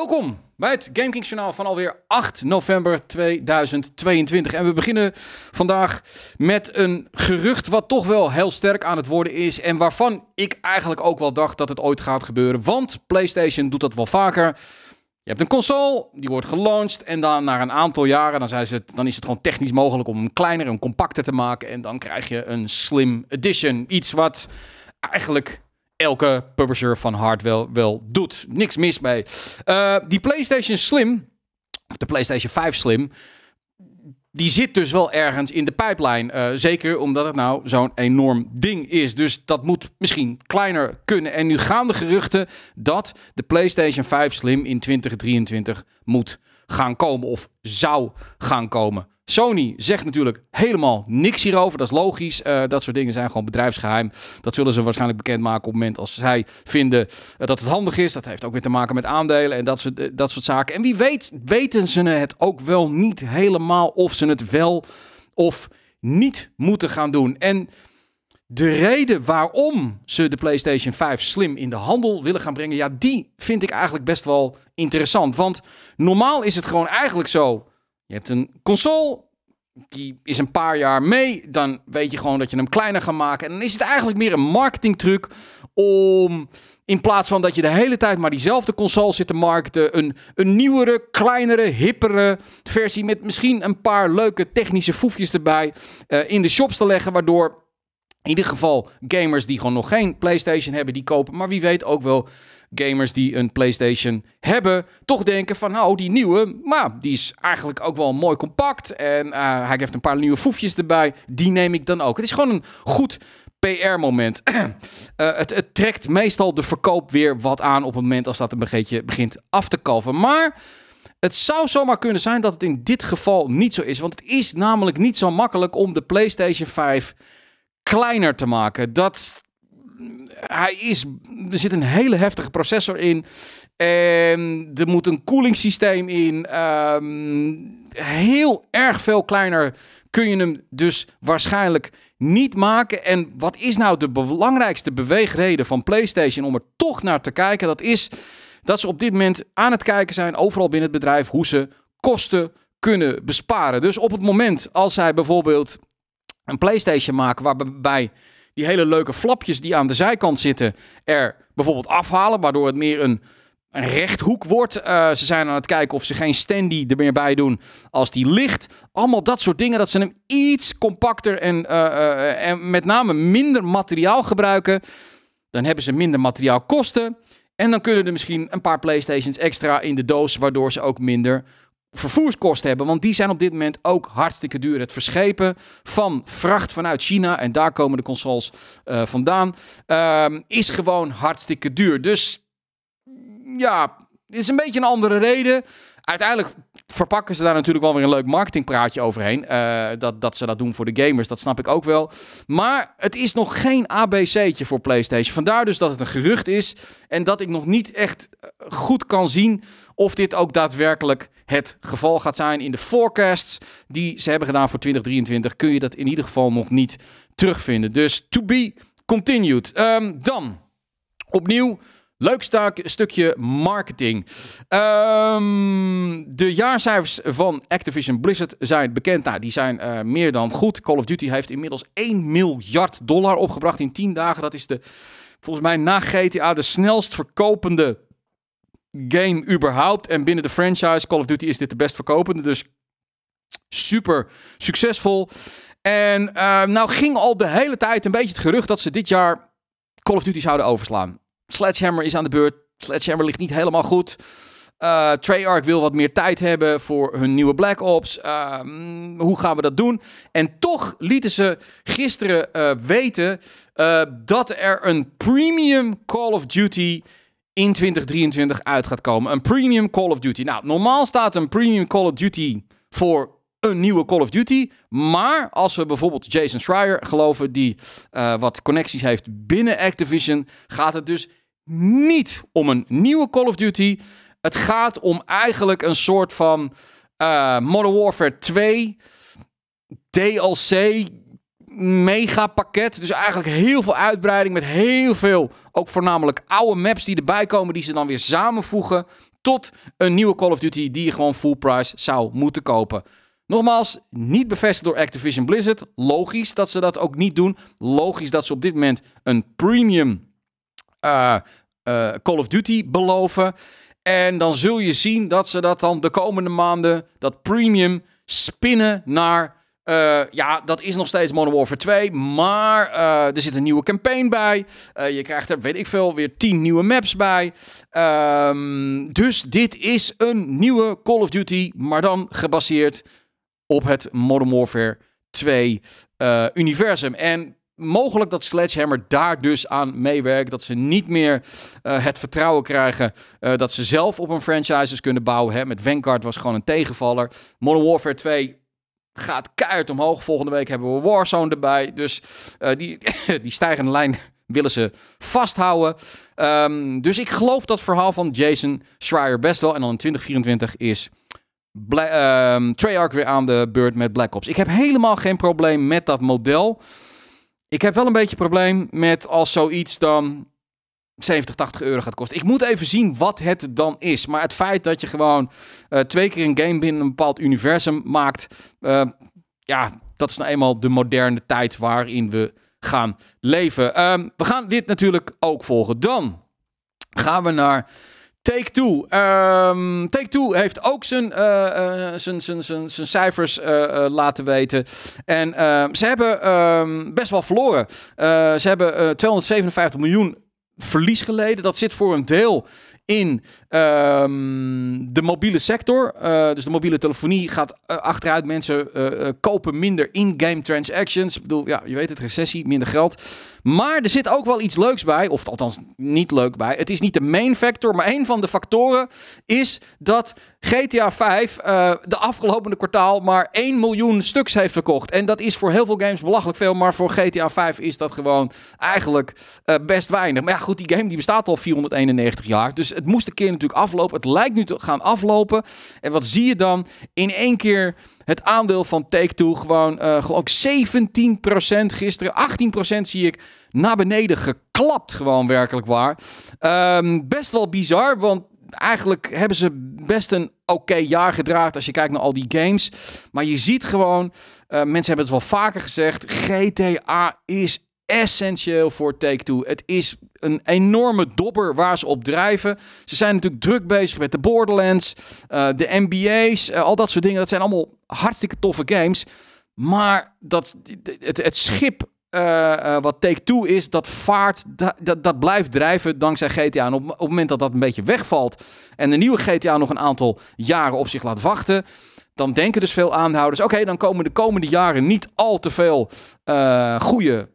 Welkom bij het GameKings journaal van alweer 8 november 2022. En we beginnen vandaag met een gerucht wat toch wel heel sterk aan het worden is. En waarvan ik eigenlijk ook wel dacht dat het ooit gaat gebeuren. Want PlayStation doet dat wel vaker. Je hebt een console, die wordt gelaunched en dan na een aantal jaren, dan, zijn ze dan is het gewoon technisch mogelijk om hem kleiner en compacter te maken. En dan krijg je een Slim Edition. Iets wat eigenlijk elke publisher van hardware wel doet. Niks mis mee. Uh, die PlayStation Slim, of de PlayStation 5 Slim, die zit dus wel ergens in de pijplijn. Uh, zeker omdat het nou zo'n enorm ding is. Dus dat moet misschien kleiner kunnen. En nu gaan de geruchten dat de PlayStation 5 Slim in 2023 moet gaan komen. Of zou gaan komen. Sony zegt natuurlijk helemaal niks hierover. Dat is logisch. Uh, dat soort dingen zijn gewoon bedrijfsgeheim. Dat zullen ze waarschijnlijk bekendmaken op het moment als zij vinden uh, dat het handig is. Dat heeft ook weer te maken met aandelen en dat soort, uh, dat soort zaken. En wie weet weten ze het ook wel niet helemaal of ze het wel of niet moeten gaan doen. En de reden waarom ze de PlayStation 5 Slim in de handel willen gaan brengen, ja, die vind ik eigenlijk best wel interessant. Want normaal is het gewoon eigenlijk zo je hebt een console, die is een paar jaar mee. Dan weet je gewoon dat je hem kleiner gaat maken. En dan is het eigenlijk meer een marketingtruc om in plaats van dat je de hele tijd maar diezelfde console zit te marketen, een, een nieuwere, kleinere, hippere versie met misschien een paar leuke technische foefjes erbij uh, in de shops te leggen, waardoor in ieder geval gamers die gewoon nog geen PlayStation hebben, die kopen. Maar wie weet ook wel gamers die een PlayStation hebben, toch denken van nou, die nieuwe, maar die is eigenlijk ook wel mooi compact. En uh, hij heeft een paar nieuwe foefjes erbij. Die neem ik dan ook. Het is gewoon een goed PR-moment. uh, het, het, trekt meestal de verkoop weer wat aan op het moment als dat een beetje begint af te kalven. Maar het zou zomaar kunnen zijn dat het in dit geval niet zo is. Want het is namelijk niet zo makkelijk om de PlayStation 5 kleiner te maken. Dat hij is, er zit een hele heftige processor in. En er moet een koelingssysteem in. Um, heel erg veel kleiner kun je hem dus waarschijnlijk niet maken. En wat is nou de belangrijkste beweegreden van PlayStation om er toch naar te kijken? Dat is dat ze op dit moment aan het kijken zijn, overal binnen het bedrijf, hoe ze kosten kunnen besparen. Dus op het moment als zij bijvoorbeeld een PlayStation maken waarbij die hele leuke flapjes die aan de zijkant zitten er bijvoorbeeld afhalen, waardoor het meer een, een rechthoek wordt. Uh, ze zijn aan het kijken of ze geen standy er meer bij doen als die ligt. Allemaal dat soort dingen, dat ze hem iets compacter en, uh, uh, en met name minder materiaal gebruiken. Dan hebben ze minder materiaalkosten. En dan kunnen er misschien een paar PlayStations extra in de doos, waardoor ze ook minder vervoerskosten hebben. Want die zijn op dit moment ook hartstikke duur. Het verschepen van vracht vanuit China, en daar komen de consoles uh, vandaan, uh, is gewoon hartstikke duur. Dus ja, is een beetje een andere reden. Uiteindelijk verpakken ze daar natuurlijk wel weer een leuk marketingpraatje overheen. Uh, dat, dat ze dat doen voor de gamers, dat snap ik ook wel. Maar het is nog geen ABC'tje voor PlayStation. Vandaar dus dat het een gerucht is. En dat ik nog niet echt goed kan zien of dit ook daadwerkelijk het geval gaat zijn. In de forecasts die ze hebben gedaan voor 2023 kun je dat in ieder geval nog niet terugvinden. Dus to be continued. Um, dan opnieuw. Leuk stukje marketing. Um, de jaarcijfers van Activision Blizzard zijn bekend. Nou, die zijn uh, meer dan goed. Call of Duty heeft inmiddels 1 miljard dollar opgebracht in 10 dagen. Dat is de, volgens mij na GTA de snelst verkopende game überhaupt. En binnen de franchise Call of Duty is dit de best verkopende. Dus super succesvol. En uh, nou ging al de hele tijd een beetje het gerucht dat ze dit jaar Call of Duty zouden overslaan. Sledgehammer is aan de beurt. Sledgehammer ligt niet helemaal goed. Uh, Treyarch wil wat meer tijd hebben voor hun nieuwe Black Ops. Uh, hoe gaan we dat doen? En toch lieten ze gisteren uh, weten dat er een premium Call of Duty in 2023 uit gaat komen. Een premium Call of Duty. Nou, normaal staat een premium Call of Duty voor een nieuwe Call of Duty. Maar als we bijvoorbeeld Jason Schreier geloven, die wat connecties heeft binnen Activision, gaat het dus niet om een nieuwe Call of Duty. Het gaat om eigenlijk een soort van uh, Modern Warfare 2 DLC mega pakket. Dus eigenlijk heel veel uitbreiding met heel veel, ook voornamelijk oude maps die erbij komen, die ze dan weer samenvoegen tot een nieuwe Call of Duty die je gewoon full price zou moeten kopen. Nogmaals, niet bevestigd door Activision Blizzard. Logisch dat ze dat ook niet doen. Logisch dat ze op dit moment een premium uh, uh, Call of Duty beloven. En dan zul je zien dat ze dat dan de komende maanden, dat premium, spinnen naar. Uh, ja, dat is nog steeds Modern Warfare 2. Maar er zit een nieuwe campaign bij. Je krijgt er, weet ik veel, weer 10 nieuwe maps bij. Um, dus dit is een nieuwe Call of Duty. Maar dan gebaseerd op het Modern Warfare 2 universum. En mogelijk dat Sledgehammer daar dus aan meewerkt. Dat ze niet meer uh, het vertrouwen krijgen uh, dat ze zelf op een franchises kunnen bouwen. Hè. Met Vanguard was gewoon een tegenvaller. Modern Warfare 2 gaat keihard omhoog. Volgende week hebben we Warzone erbij. Dus uh, die, die stijgende lijn willen ze vasthouden. Um, dus ik geloof dat verhaal van Jason Schreier best wel. En dan in 2024 is... Bla um, Treyarch weer aan de beurt met Black Ops. Ik heb helemaal geen probleem met dat model. Ik heb wel een beetje probleem met als zoiets dan 70, 80 euro gaat kosten. Ik moet even zien wat het dan is. Maar het feit dat je gewoon uh, twee keer een game binnen een bepaald universum maakt. Uh, ja, dat is nou eenmaal de moderne tijd waarin we gaan leven. Um, we gaan dit natuurlijk ook volgen. Dan gaan we naar Take-Two. Um, Take-Two heeft ook zijn, uh, uh, zijn, zijn, zijn, zijn cijfers uh, laten weten. En ehm, ze hebben um, best wel verloren. ze hebben 257 miljoen verlies geleden. Dat zit voor een deel in um, de mobiele sector. Uh, dus de mobiele telefonie gaat uh, achteruit. Mensen uh, kopen minder in-game transactions. Ik bedoel, ja, je weet het, recessie, minder geld. Maar er zit ook wel iets leuks bij, of althans niet leuk bij. Het is niet de main factor, maar een van de factoren is dat GTA 5 de afgelopen kwartaal maar 1 miljoen stuks heeft verkocht. En dat is voor heel veel games belachelijk veel, maar voor GTA 5 is dat gewoon eigenlijk best weinig. Maar ja, goed, die game die bestaat al 491 jaar. Dus het moest een keer natuurlijk aflopen. Het lijkt nu te gaan aflopen. En wat zie je dan? In één keer het aandeel van Take-Two gewoon, uh, gewoon 17% gisteren. 18% zie ik naar beneden geklapt gewoon werkelijk waar. Um, best wel bizar, want eigenlijk hebben ze best een oké jaar gedraagd als je kijkt naar al die games. Maar je ziet gewoon, uh, mensen hebben het wel vaker gezegd, GTA is essentieel voor Take-Two. Het is een enorme dobber waar ze op drijven. Ze zijn natuurlijk druk bezig met de Borderlands, uh, de NBA's, uh, al dat soort dingen. Dat zijn allemaal hartstikke toffe games. Maar dat, het, het schip uh, wat Take-Two is, dat vaart, dat, dat, blijft drijven dankzij GTA. En op, het moment dat dat een beetje wegvalt en de nieuwe GTA nog een aantal jaren op zich laat wachten, dan denken dus veel aanhouders, oké, dan komen de komende jaren niet al te veel goede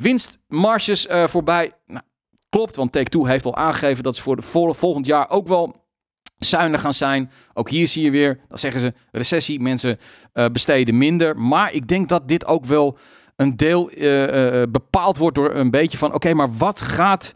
winstmarges uh, voorbij. Nou, klopt, want Take-Two heeft al aangegeven dat ze voor de vol volgend jaar ook wel zuinig gaan zijn. Ook hier zie je weer, dan zeggen ze recessie, mensen uh, besteden minder. Maar ik denk dat dit ook wel een deel uh, bepaald wordt door een beetje van... oké, maar wat gaat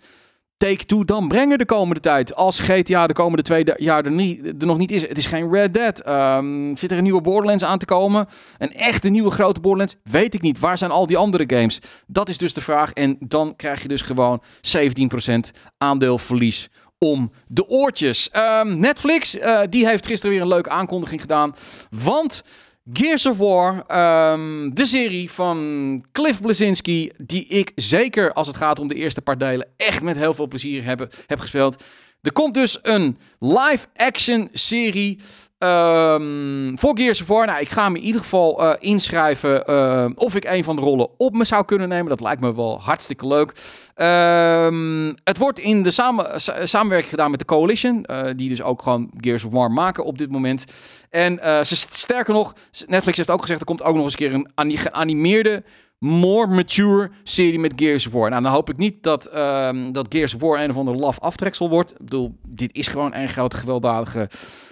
Take-Two dan brengen de komende tijd. Als GTA de komende twee jaar er, niet, er nog niet is. Het is geen Red Dead. Um, zit er een nieuwe Borderlands aan te komen? Een echte nieuwe grote Borderlands? Weet ik niet. Waar zijn al die andere games? Dat is dus de vraag. En dan krijg je dus gewoon 17% aandeelverlies om de oortjes. Um, Netflix, uh, die heeft gisteren weer een leuke aankondiging gedaan. Want Gears of War, um, de serie van Cliff Blazinski, die ik zeker als het gaat om de eerste paar delen echt met heel veel plezier heb gespeeld. Er komt dus een live-action serie voor Gears of War. Nou, ik ga me in ieder geval uh, inschrijven uh, of ik een van de rollen op me zou kunnen nemen. Dat lijkt me wel hartstikke leuk. Um, het wordt in de samen, samenwerking gedaan met de Coalition, uh, die dus ook gewoon Gears of War maken op dit moment. En ze, sterker nog, Netflix heeft ook gezegd, er komt ook nog eens een keer een geanimeerde more mature serie met Gears of War. Nou, dan hoop ik niet dat, um, dat Gears of War een of ander laf aftreksel wordt. Ik bedoel, dit is gewoon een grote gewelddadige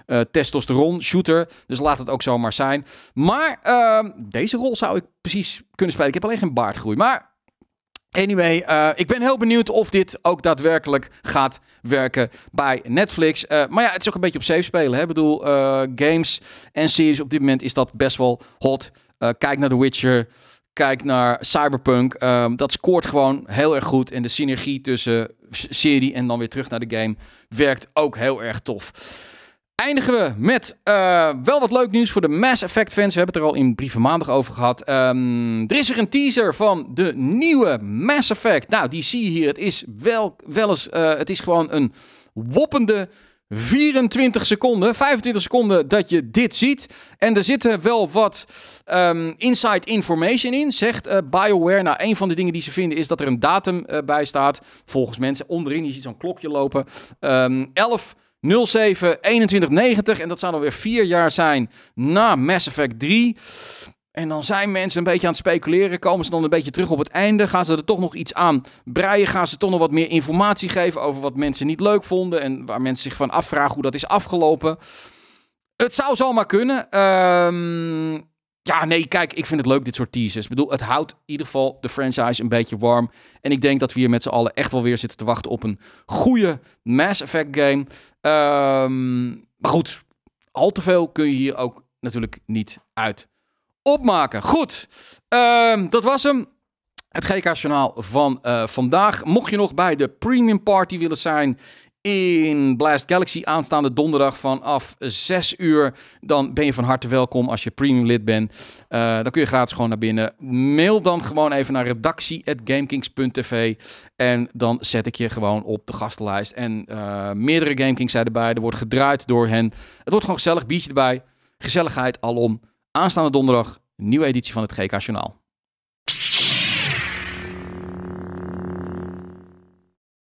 uh, testosteron shooter. Dus laat het ook zomaar zijn. Maar uh, deze rol zou ik precies kunnen spelen. Ik heb alleen geen baardgroei. Maar Anyway, uh, ik ben heel benieuwd of dit ook daadwerkelijk gaat werken bij Netflix. Uh, maar ja, het is ook een beetje op safe spelen. Hè? Ik bedoel, games en series op dit moment is dat best wel hot. kijk naar The Witcher. Kijk naar Cyberpunk. Ehm, dat scoort gewoon heel erg goed. En de synergie tussen serie en dan weer terug naar de game werkt ook heel erg tof. Eindigen we met uh, wel wat leuk nieuws voor de Mass Effect fans. We hebben het er al in brieven maandag over gehad. Um, er is weer een teaser van de nieuwe Mass Effect. Nou, die zie je hier. Het is wel, wel eens, uh, het is gewoon een woppende 24 seconden, 25 seconden dat je dit ziet. En er zitten wel wat um, inside information in, zegt uh, BioWare. Nou, een van de dingen die ze vinden is dat er een datum bij staat. Volgens mensen onderin, je ziet zo'n klokje lopen. Um, 11 07 21 90 en dat zou dan weer vier jaar zijn na Mass Effect 3. En dan zijn mensen een beetje aan het speculeren. Komen ze dan een beetje terug op het einde? Gaan ze er toch nog iets aan breien? Gaan ze toch nog wat meer informatie geven over wat mensen niet leuk vonden? En waar mensen zich van afvragen hoe dat is afgelopen? Het zou zomaar kunnen. Um, ja, nee, kijk, ik vind het leuk, dit soort teasers. Ik bedoel, het houdt in ieder geval de franchise een beetje warm. En ik denk dat we hier met z'n allen echt wel weer zitten te wachten op een goede Mass Effect game. Um, maar goed, al te veel kun je hier ook natuurlijk niet uit opmaken. Goed, um, dat was hem. Het GK-journaal van uh, vandaag. Mocht je nog bij de Premium Party willen zijn in Blast Galaxy aanstaande donderdag vanaf 6 uur. Dan ben je van harte welkom als je premium lid bent. Uh, dan kun je gratis gewoon naar binnen. Mail dan gewoon even naar redactie.gamekings.tv en dan zet ik je gewoon op de gastenlijst. En uh, meerdere GameKings zijn erbij. Er wordt gedraaid door hen. Het wordt gewoon gezellig, biertje erbij. Gezelligheid alom. Aanstaande donderdag, nieuwe editie van het GK Journaal.